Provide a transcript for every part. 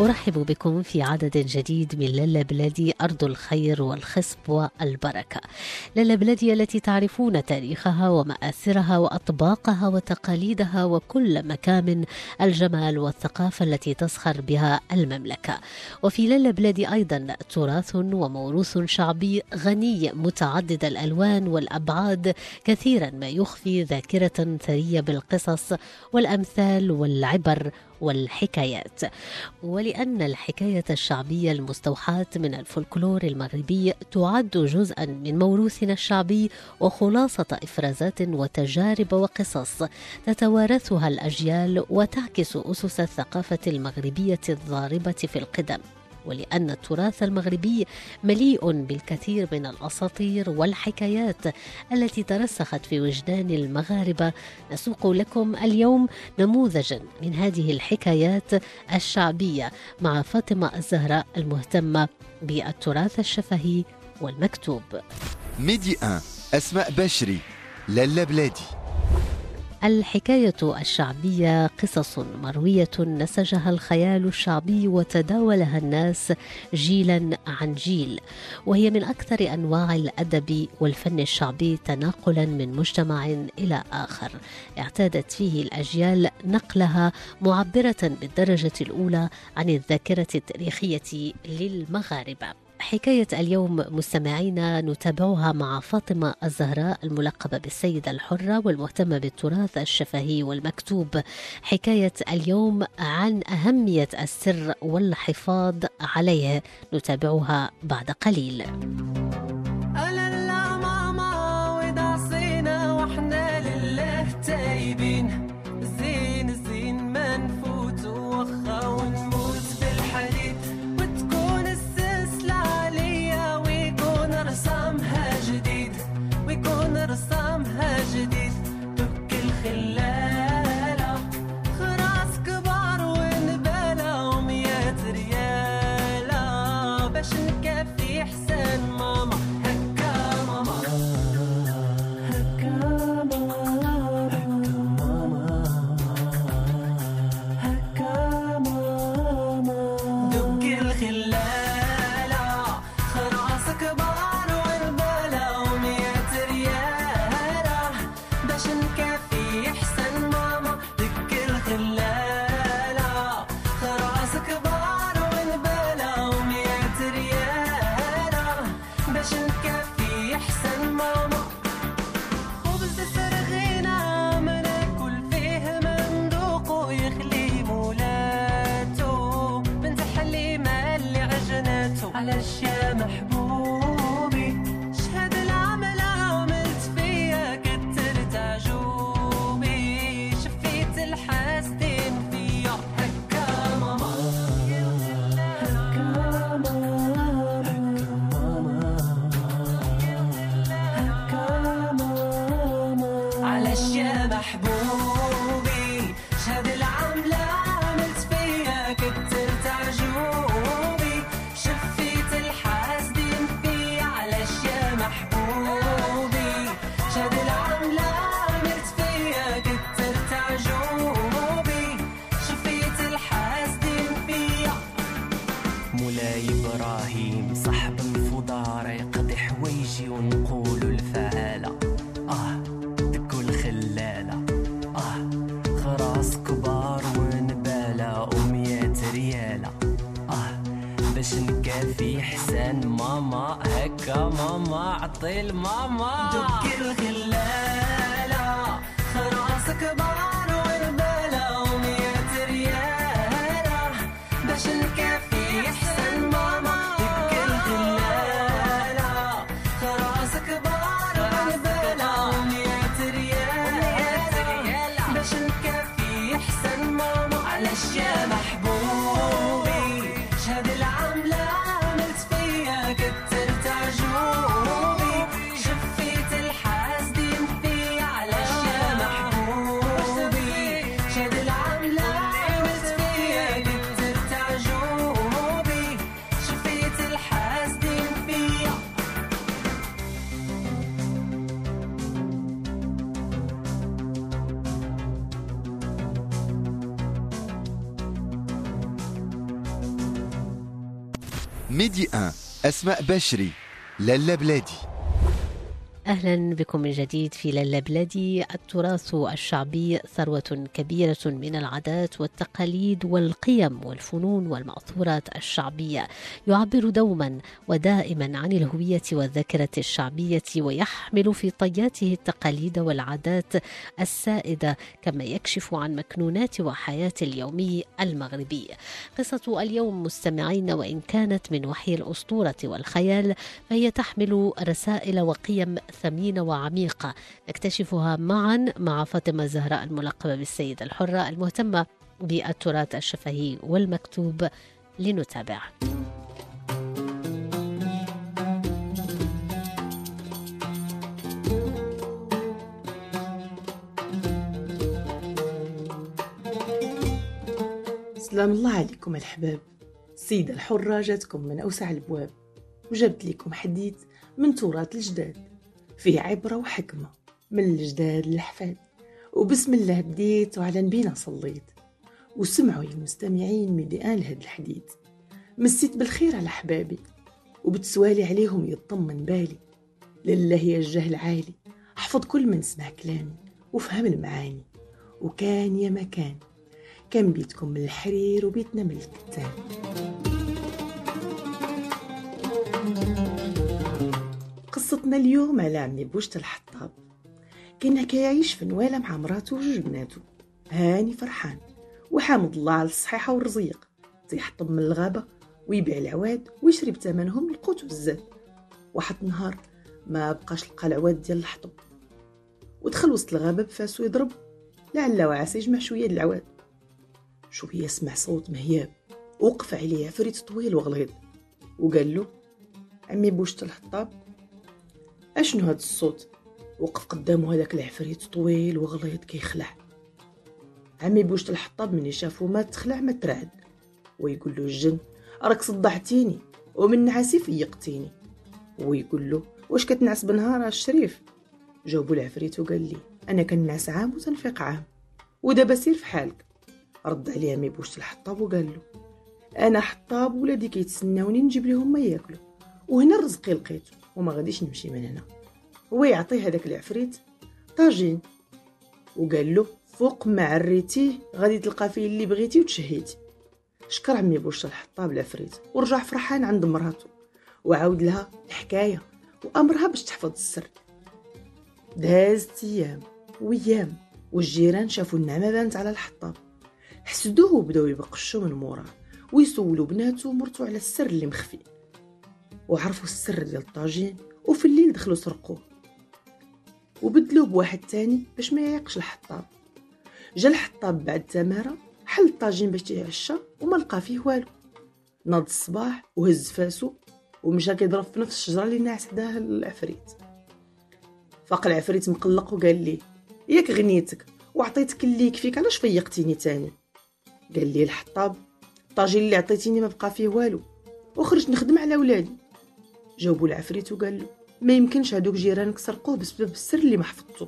أرحب بكم في عدد جديد من لالا بلادي أرض الخير والخصب والبركة. لالا بلادي التي تعرفون تاريخها ومآثرها وأطباقها وتقاليدها وكل مكامن الجمال والثقافة التي تزخر بها المملكة. وفي لالا بلادي أيضا تراث وموروث شعبي غني متعدد الألوان والأبعاد كثيرا ما يخفي ذاكرة ثرية بالقصص والأمثال والعبر والحكايات. ولأن الحكاية الشعبية المستوحاة من الفولكلور المغربي تعد جزءا من موروثنا الشعبي وخلاصة إفرازات وتجارب وقصص تتوارثها الأجيال وتعكس أسس الثقافة المغربية الضاربة في القدم. ولأن التراث المغربي مليء بالكثير من الأساطير والحكايات التي ترسخت في وجدان المغاربة. نسوق لكم اليوم نموذجا من هذه الحكايات الشعبية مع فاطمة الزهراء المهتمة بالتراث الشفهي والمكتوب. ميدي 1 أسماء بشري لالا بلادي. الحكاية الشعبية قصص مروية نسجها الخيال الشعبي وتداولها الناس جيلا عن جيل وهي من أكثر أنواع الأدب والفن الشعبي تناقلا من مجتمع إلى آخر. اعتادت فيه الأجيال نقلها معبرة بالدرجة الأولى عن الذاكرة التاريخية للمغاربة. حكاية اليوم مستمعينا نتابعها مع فاطمة الزهراء الملقبة بالسيدة الحرة والمهتمة بالتراث الشفهي والمكتوب. حكاية اليوم عن أهمية السر والحفاظ عليه. نتابعها بعد قليل. del mamá. Yo quiero أسماء بشري لالا بلادي. أهلا بكم من جديد في لالا بلادي. التراث الشعبي ثروة كبيرة من العادات والتقاليد والقيم والفنون والمأثورات الشعبية. يعبر دوما ودائما عن الهوية والذاكرة الشعبية ويحمل في طياته التقاليد والعادات السائدة كما يكشف عن مكنونات وحياة اليومي المغربي. قصة اليوم مستمعين وإن كانت من وحي الأسطورة والخيال فهي تحمل رسائل وقيم ثمينة وعميقة نكتشفها معا مع فاطمة زهراء الملقبة بالسيدة الحرة المهتمة بالتراث الشفهي والمكتوب لنتابع. سلام الله عليكم الحباب. السيدة الحرة جاتكم من أوسع البواب وجبت لكم حديث من تراث الجداد. فيه عبرة وحكمة من الجداد للحفاد وبسم الله بديت وعلى نبينا صليت. وسمعوا يا مستمعين ميديان لهاد الحديث مسيت بالخير على حبابي وبتسوالي عليهم يطمن بالي. لله يا العالي أحفظ كل من سمع كلامي وفهم المعاني. وكان يا مكان كان بيتكم من الحرير وبيتنا من الكتان. قصتنا اليوم على عمي بوشت الحطاب. كان كيعيش في نوالة مع مراته وجوج بناته. هاني فرحان. وحامد الله على الصحيحة والرزيق. تيحطم من الغابة ويبيع العواد ويشري بثمنهم القوت والزاد واحد نهار ما بقاش لقى العواد ديال الحطب. ودخل وسط الغابة بفاسو يضرب. لعل وعسى يجمع شوية د العواد. شوية سمع صوت مهياب. وقف عليه عفريت طويل وغليظ. وقال له عمي بوشت الحطاب أشنو هاد الصوت؟ وقف قدامه هذاك العفريت طويل وغليظ كيخلع. عمي بوشت الحطاب من شافو ما تخلع ما ترعد. ويقول له الجن راك صدعتيني ومن نعاسي فيقتيني ويقول له واش كتنعس بنهار الشريف؟ جاوبو العفريت وقال لي أنا كنعس عام وتنفيق عام. ودابا سير في حالك. رد عليه عمي بوشت الحطاب وقال له أنا حطاب ولادي كيتسناوني نجيب لهم ما ياكلوا. وهنا رزقي لقيته. وما غاديش نمشي من هنا. هو يعطيه هذاك العفريت طاجين وقال له فوق ما عريتيه غادي تلقى فيه اللي بغيتي وتشهيتي. شكر عمي بوش الحطاب العفريت ورجع فرحان عند مراته وعاود لها الحكاية وأمرها باش تحفظ السر. دازت أيام وأيام والجيران شافوا النعمة بانت على الحطاب. حسدوه وبداو يبقشوا من موراه ويسولوا بناته ومرتو على السر اللي مخفي. وعرفوا السر ديال الطاجين وفي الليل دخلوا سرقوه. وبدلوه بواحد تاني باش ما يعيقش الحطاب. جا الحطاب بعد تمارة حل الطاجين باش يعشى وما لقى فيه والو. ناض الصباح وهز فاسو ومشى كيضرب في نفس الشجرة اللي ناعس حداها العفريت. فاق العفريت مقلق وقال لي ياك غنيتك وعطيتك اللي يكفيك علاش فيقتيني تاني؟ قال لي الحطاب الطاجين اللي عطيتيني ما بقى فيه والو وخرجت نخدم على ولادي. جاوبو العفريت وقال له ما يمكنش هادوك جيرانك سرقوه بسبب السر اللي ما حفظتو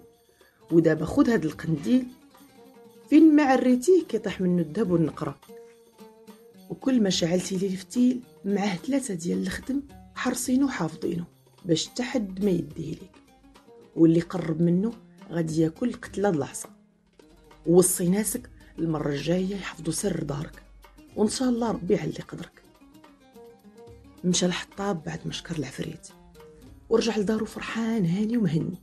ودابا خد هاد القنديل فين ما عريتيه كيطيح منه الذهب والنقرة. وكل ما شعلتي ليه الفتيل معاه ثلاثة ديال الخدم حرصينو وحافظينو باش تحد ما يديه ليك. واللي قرب منه غادي ياكل قتلة العصا ووصي ناسك المرة الجاية يحفظوا سر دارك وإن شاء الله ربي يعلي قدرك. مشى الحطاب بعد ما شكر العفريت. ورجع لدارو فرحان هاني ومهني.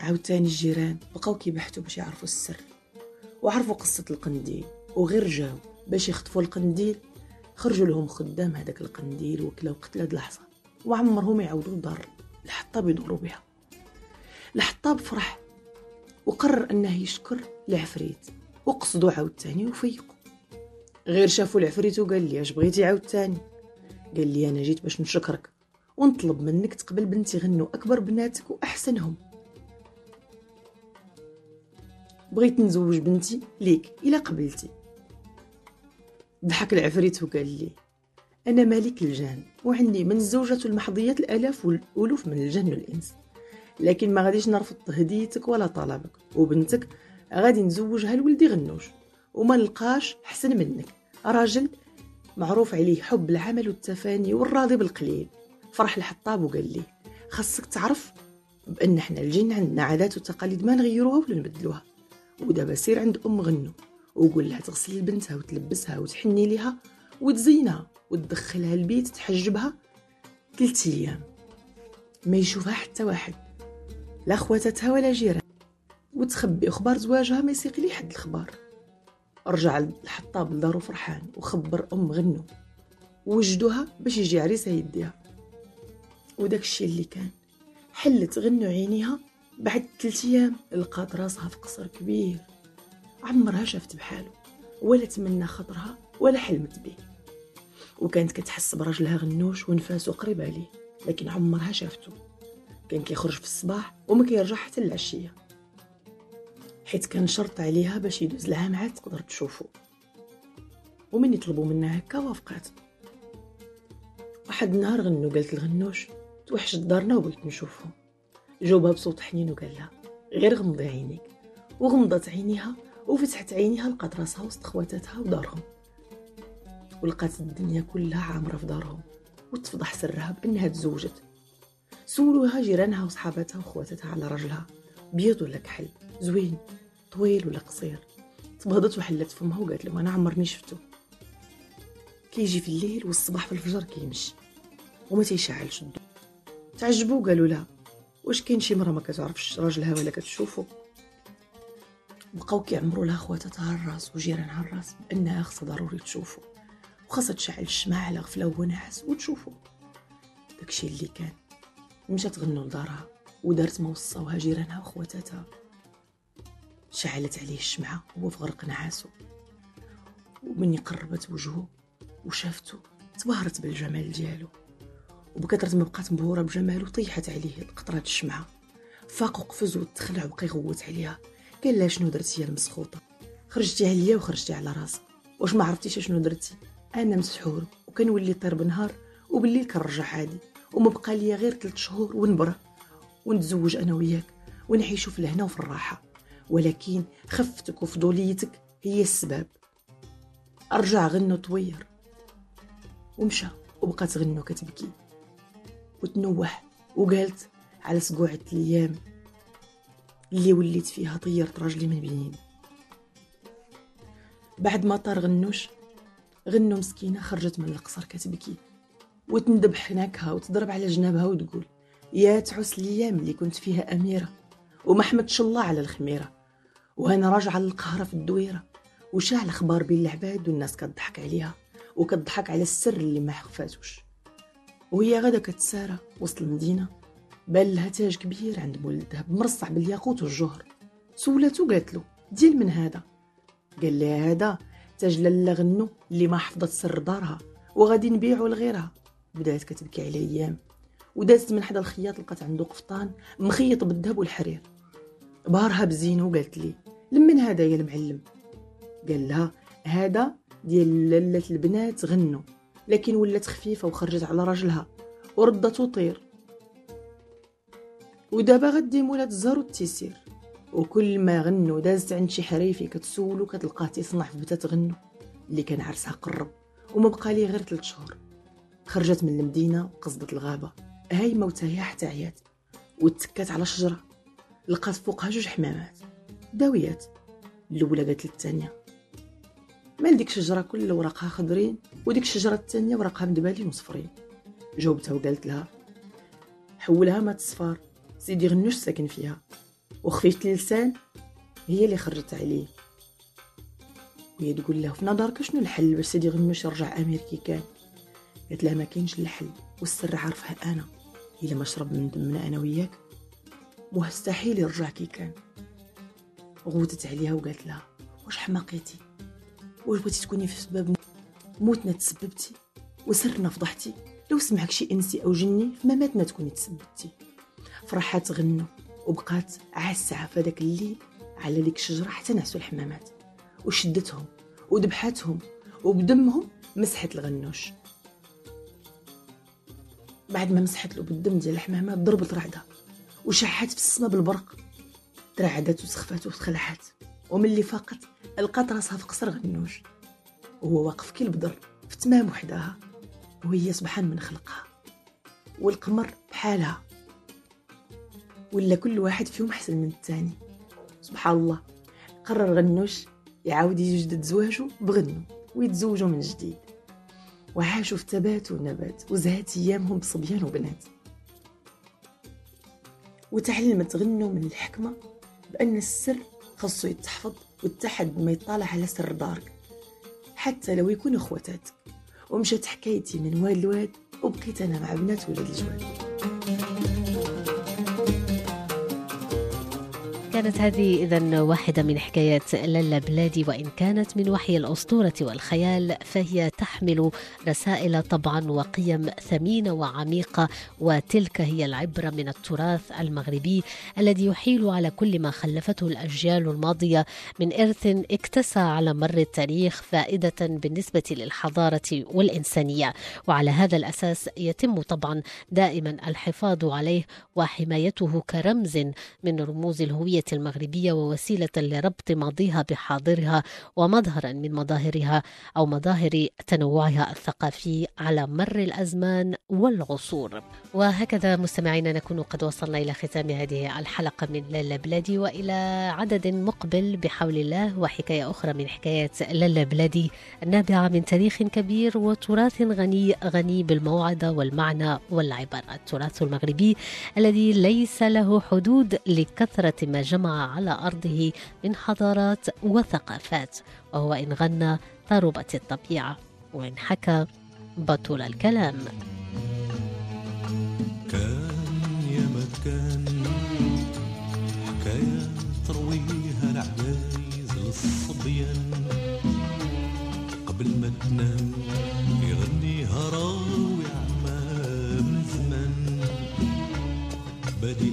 عاوتاني الجيران بقاو كيبحثوا باش يعرفوا السر. وعرفوا قصة القنديل وغير جاو باش يخطفوا القنديل خرجوا لهم خدام هذاك القنديل وكلاو قتلة الحصى وعمرهم يعاودوا لدار الحطاب يدوروا بها. الحطاب فرح وقرر أنه يشكر العفريت وقصدوا عاوتاني وفيقوا. غير شافوا العفريت وقال لي أش بغيتي عاوتاني قال لي أنا جيت باش نشكرك ونطلب منك تقبل بنتي غنو أكبر بناتك وأحسنهم. بغيت نزوج بنتي ليك إلا قبلتي. ضحك العفريت وقال لي أنا ملك الجان وعندي من الزوجة المحظيات الألاف والألوف من الجن والإنس لكن ما غاديش نرفض هديتك ولا طلبك وبنتك غادي نزوجها لولدي غنوش وما نلقاش حسن منك. راجل معروف عليه حب العمل والتفاني والراضي بالقليل. فرح الحطاب وقال لي خاصك تعرف بأن إحنا الجن عندنا عادات وتقاليد ما نغيروها ولا نبدلوها. ودابا سير عند أم غنو وقول لها تغسل لبنتها وتلبسها وتحني ليها وتزينها وتدخلها البيت تحجبها ثلاث أيام. ما يشوفها حتى واحد لا خواتاتها ولا جيران وتخبي أخبار زواجها ما يسيق لي حد الخبار رجع الحطاب لدارو فرحان وخبر أم غنو وجدوها باش يجي عريسها يديها. وداك الشيء اللي كان حلت غنو عينيها بعد ثلاث أيام لقات راسها في قصر كبير. عمرها شافت بحاله ولا تمنى خطرها ولا حلمت به. وكانت كتحس براجلها غنوش ونفاسو قريب عليه لكن عمرها شافته. كان كيخرج في الصباح وما كيرجع حتى العشية. حيت كان شرط عليها باش يدوز لها معاه تقدر تشوفو. ومن يطلبوا منها هكا وافقات. واحد النهار غنو قالت الغنوش توحشت دارنا وبغيت نشوفهم جاوبها بصوت حنين وقال لها غير غمضي عينيك. وغمضت عينيها وفتحت عينيها لقات راسها وسط خواتاتها ودارهم. ولقات الدنيا كلها عامرة في دارهم وتفضح سرها بأنها تزوجت. سولوها جيرانها وصحاباتها وخواتاتها على رجلها. بيض ولا كحل؟ زوين. طويل ولا قصير؟ تبهضت وحلت فمها وقالت لهم أنا عمرني شفتو كيجي في الليل والصباح في الفجر كيمشي وما تيشعلش الضوء تعجبوا قالوا لا. واش كاين شي مرة ما كتعرفش راجلها ولا كتشوفو؟ بقاو كيعمروا لها خواتاتها الراس وجيرانها الراس بأنها خصها ضروري تشوفو. وخاصها تشعل الشمعة على غفلة ونعاس وتشوفو. داكشي اللي كان. مشات غنو لدارها. ودارت ما وصاوها جيرانها وخواتاتها. شعلت عليه الشمعة وهو في غرق نعاسو ومني قربت وجهه وشافته تبهرت بالجمال ديالو. وبكثرة ما بقات مبهورة بجمالو طيحت عليه قطرات الشمعة. فاق وقفز وتخلع وبقى يغوت عليها. قال لها شنو درتي يا المسخوطة؟ خرجتي عليا وخرجتي على راسك واش ما عرفتيش شنو درتي؟ أنا مسحور وكنولي طير بنهار وبالليل كنرجع عادي. وما بقى ليا غير ثلاث شهور ونبرة. ونتزوج أنا وياك ونعيشوا في الهنا وفي الراحة. ولكن خفتك وفضوليتك هي السبب. أرجع غنو طوير ومشى وبقات غنو كتبكي وتنوح وقالت على سقوعة الأيام اللي وليت فيها طيرت راجلي من بيني بعد ما طار غنوش غنو مسكينة خرجت من القصر كتبكي. وتندب حناكها وتضرب على جنابها وتقول يا تعس الأيام اللي كنت فيها أميرة وما حمدش الله على الخميرة وأنا راجعة للقهرة في الدويرة وشاع الأخبار بين العباد والناس كتضحك عليها وكتضحك على السر اللي ما خفاتوش وهي غدا كتسارى وسط المدينة بان لها تاج كبير عند مول الذهب مرصع بالياقوت والجهر سولاتو قالت له ديال من هذا. قال لها هذا تاج لاله غنو اللي ما حفظت سر دارها وغادي نبيعو لغيرها. بدات كتبكي على أيام. ودازت من حدا الخياط لقات عنده قفطان مخيط بالذهب والحرير. بهرها بزينه وقالت لي لمن هذا يا المعلم؟ قال لها هذا ديال لالة البنات غنو لكن ولات خفيفة وخرجت على راجلها وردت وطير ودابا غدي مولات الزهر والتيسير وكل ما غنو دازت عند شي حريفي كتسولو كتلقاه تيصنع في بتات غنو اللي كان عرسها قرب وما بقى ليه غير ثلاث شهور. خرجت من المدينة وقصدت الغابة هايمة وتاهية حتى عيات وتكات على شجرة. لقات فوقها جوج حمامات. داويات. الأولى قالت للثانية مال ديك الشجرة كل ورقها خضرين وديك الشجرة الثانية ورقها مدبالين وصفرين جاوبتها وقالت لها حولها مات الصفار سيدي غنوش ساكن فيها وخفيفة اللسان هي اللي خرجت عليه. وهي تقول له في نظرك شنو الحل باش سيدي غنوش يرجع امير كي كان؟ قالت لها ما كاينش الحل والسر عارفها أنا. الا ما شرب من دمنا أنا وياك مستحيل يرجع كي كان. غوتت عليها وقالت لها واش حماقيتي؟ واش بغيتي تكوني في سبب موتنا تسببتي؟ وسرنا فضحتي لو سمعك شي إنسي أو جني فما ماتنا تكوني تسببتي. فرحات غنو وبقات عاسعة في هذاك الليل على ديك الشجرة حتى نعسوا الحمامات. وشدتهم وذبحتهم وبدمهم مسحت الغنوش. بعد ما مسحت له بالدم ديال الحمامات ضربت رعدة وشحات في السما بالبرق. ترعدت وسخفات وتخلعات وملي فاقت لقات راسها في قصر غنوش وهو واقف كي البدر في تمام وحدها. وهي سبحان من خلقها. والقمر بحالها. ولا كل واحد فيهم أحسن من الثاني. سبحان الله. قرر غنوش يعاود يجدد زواجه بغنو ويتزوجوا من جديد. وعاشوا في تبات ونبات وزهات أيامهم بصبيان وبنات. وتعلمت غنو من الحكمة بأن السر خاصو يتحفظ والتحد ما يطالع على سر دارك حتى لو يكون إخواتاتك. ومشات حكايتي من واد لواد وبقيت أنا مع بنات ولاد الجواد. كانت هذه إذا واحدة من حكايات لالا بلادي وإن كانت من وحي الأسطورة والخيال فهي تحمل رسائل طبعا وقيم ثمينة وعميقة وتلك هي العبرة من التراث المغربي الذي يحيل على كل ما خلفته الأجيال الماضية. من إرث اكتسى على مر التاريخ فائدة بالنسبة للحضارة والإنسانية. وعلى هذا الأساس يتم طبعا دائما الحفاظ عليه وحمايته كرمز من رموز الهوية المغربية ووسيلة لربط ماضيها بحاضرها ومظهرا من مظاهرها أو مظاهر تنوعها الثقافي على مر الأزمان والعصور. وهكذا مستمعينا نكون قد وصلنا إلى ختام هذه الحلقة من لالا بلادي وإلى عدد مقبل بحول الله وحكاية أخرى من حكايات لالا بلادي النابعة من تاريخ كبير وتراث غني غني بالموعظة والمعنى والعبر التراث المغربي الذي ليس له حدود لكثرة ما جمع على أرضه من حضارات وثقافات وهو إن غنى ضربت الطبيعة وإن حكى بطل الكلام. كان يا ما كان حكاية ترويها العوايز للصبيان. قبل ما تنام يغنيها راوي عما من زمان. بادي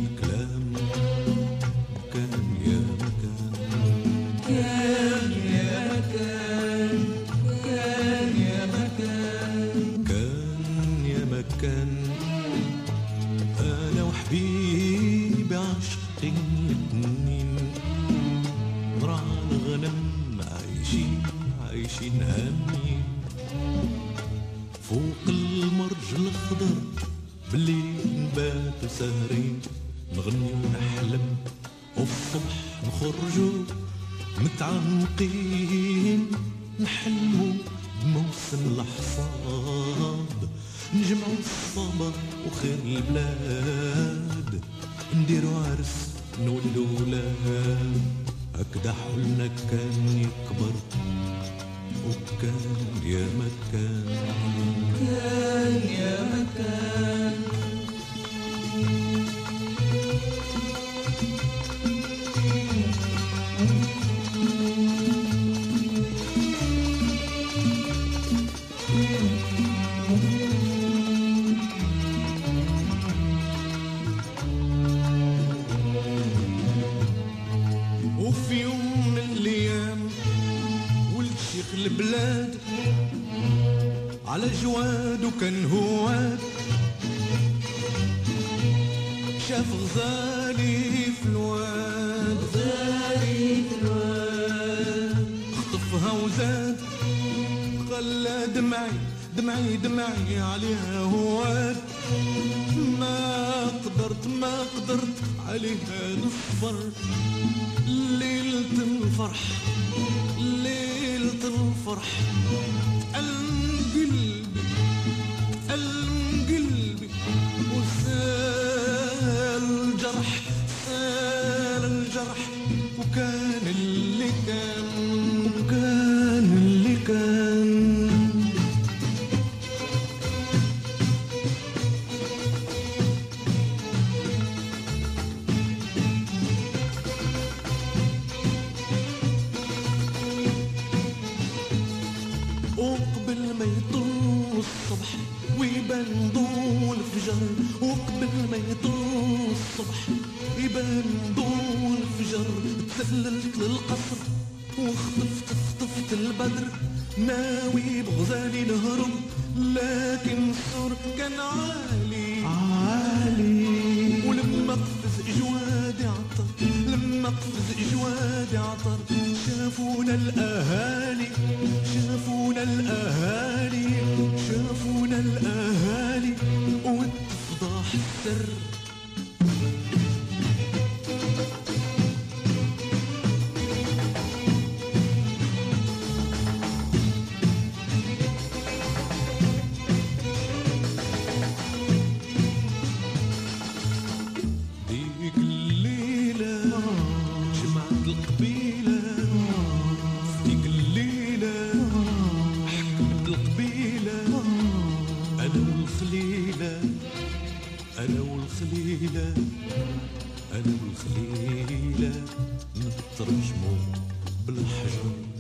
أنا وحبيبي عاشقين الاتنين نرعى الغنم عايشين عايشين هانيين فوق المرج الخضر الفرح ليلة الفرح. ناوي بغزالي نهرب لكن السور كان عالي. عالي. ولما قفز جوادي عطر لما قفز جوادي عطر شافونا الأهالي شافونا الأهالي شافونا الأهالي وتفضح السر والخليلة أنا والخليلة أنا والخليلة نترجموا بالحجر.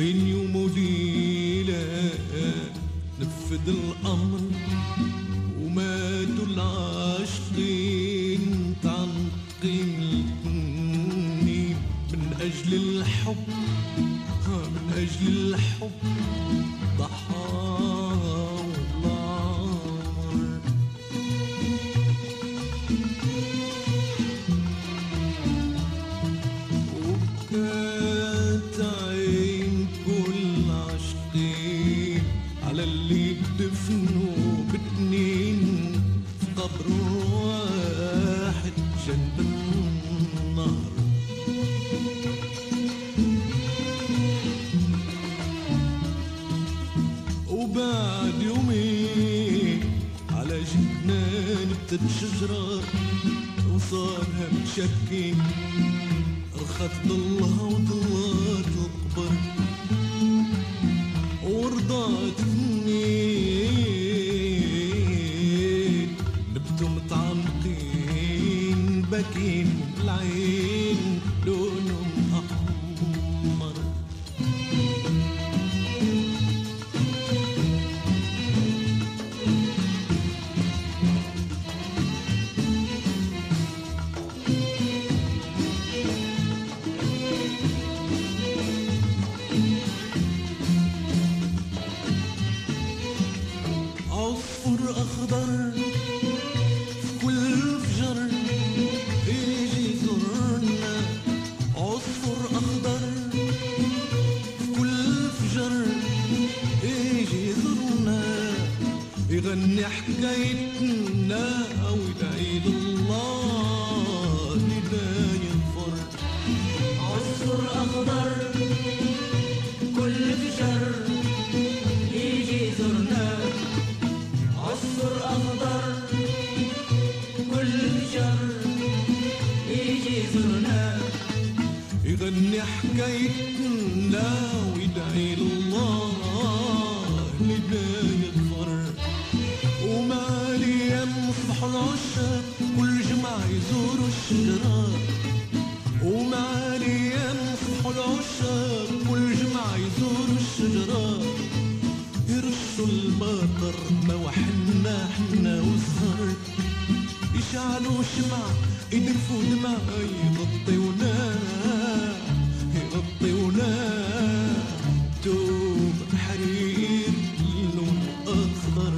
بين يوم وليلة نفذ الأمر بتت شجرة وصارها متشكين رخت ضلها وضلات القبر عصفور اخضر في كل فجر يجي يزورنا. عصفور أخضر في كل فجر يجي يزورنا. يغني حكايتنا يغني حكايتنا ويدعي لله لدا يغفر ومالي يمصح العشاق كل جمعة يزوروا الشجرة ومالي يمصح العشاق كل جمعة يزوروا الشجرة يرشوا المطر ما وحنا حنا وسهر يشعلوا شمع يدفوا دمع يغطيونا. يغطيونا توب حرير لون أخضر.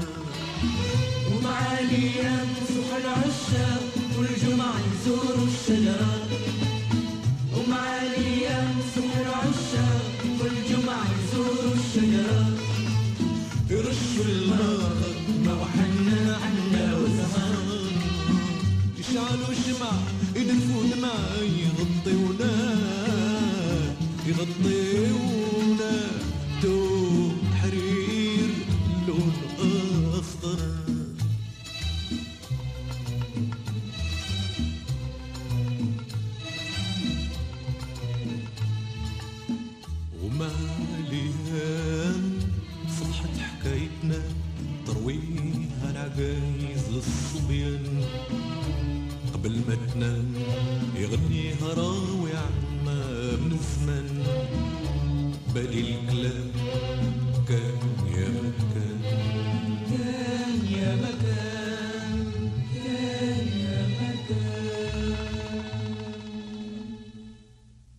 ومعالي ينصح العشاق كل جمعة يزوروا الشجرة. ومعالي ينصح العشاق كل جمعة يزوروا الشجرة. يرشوا المطر يغطيونا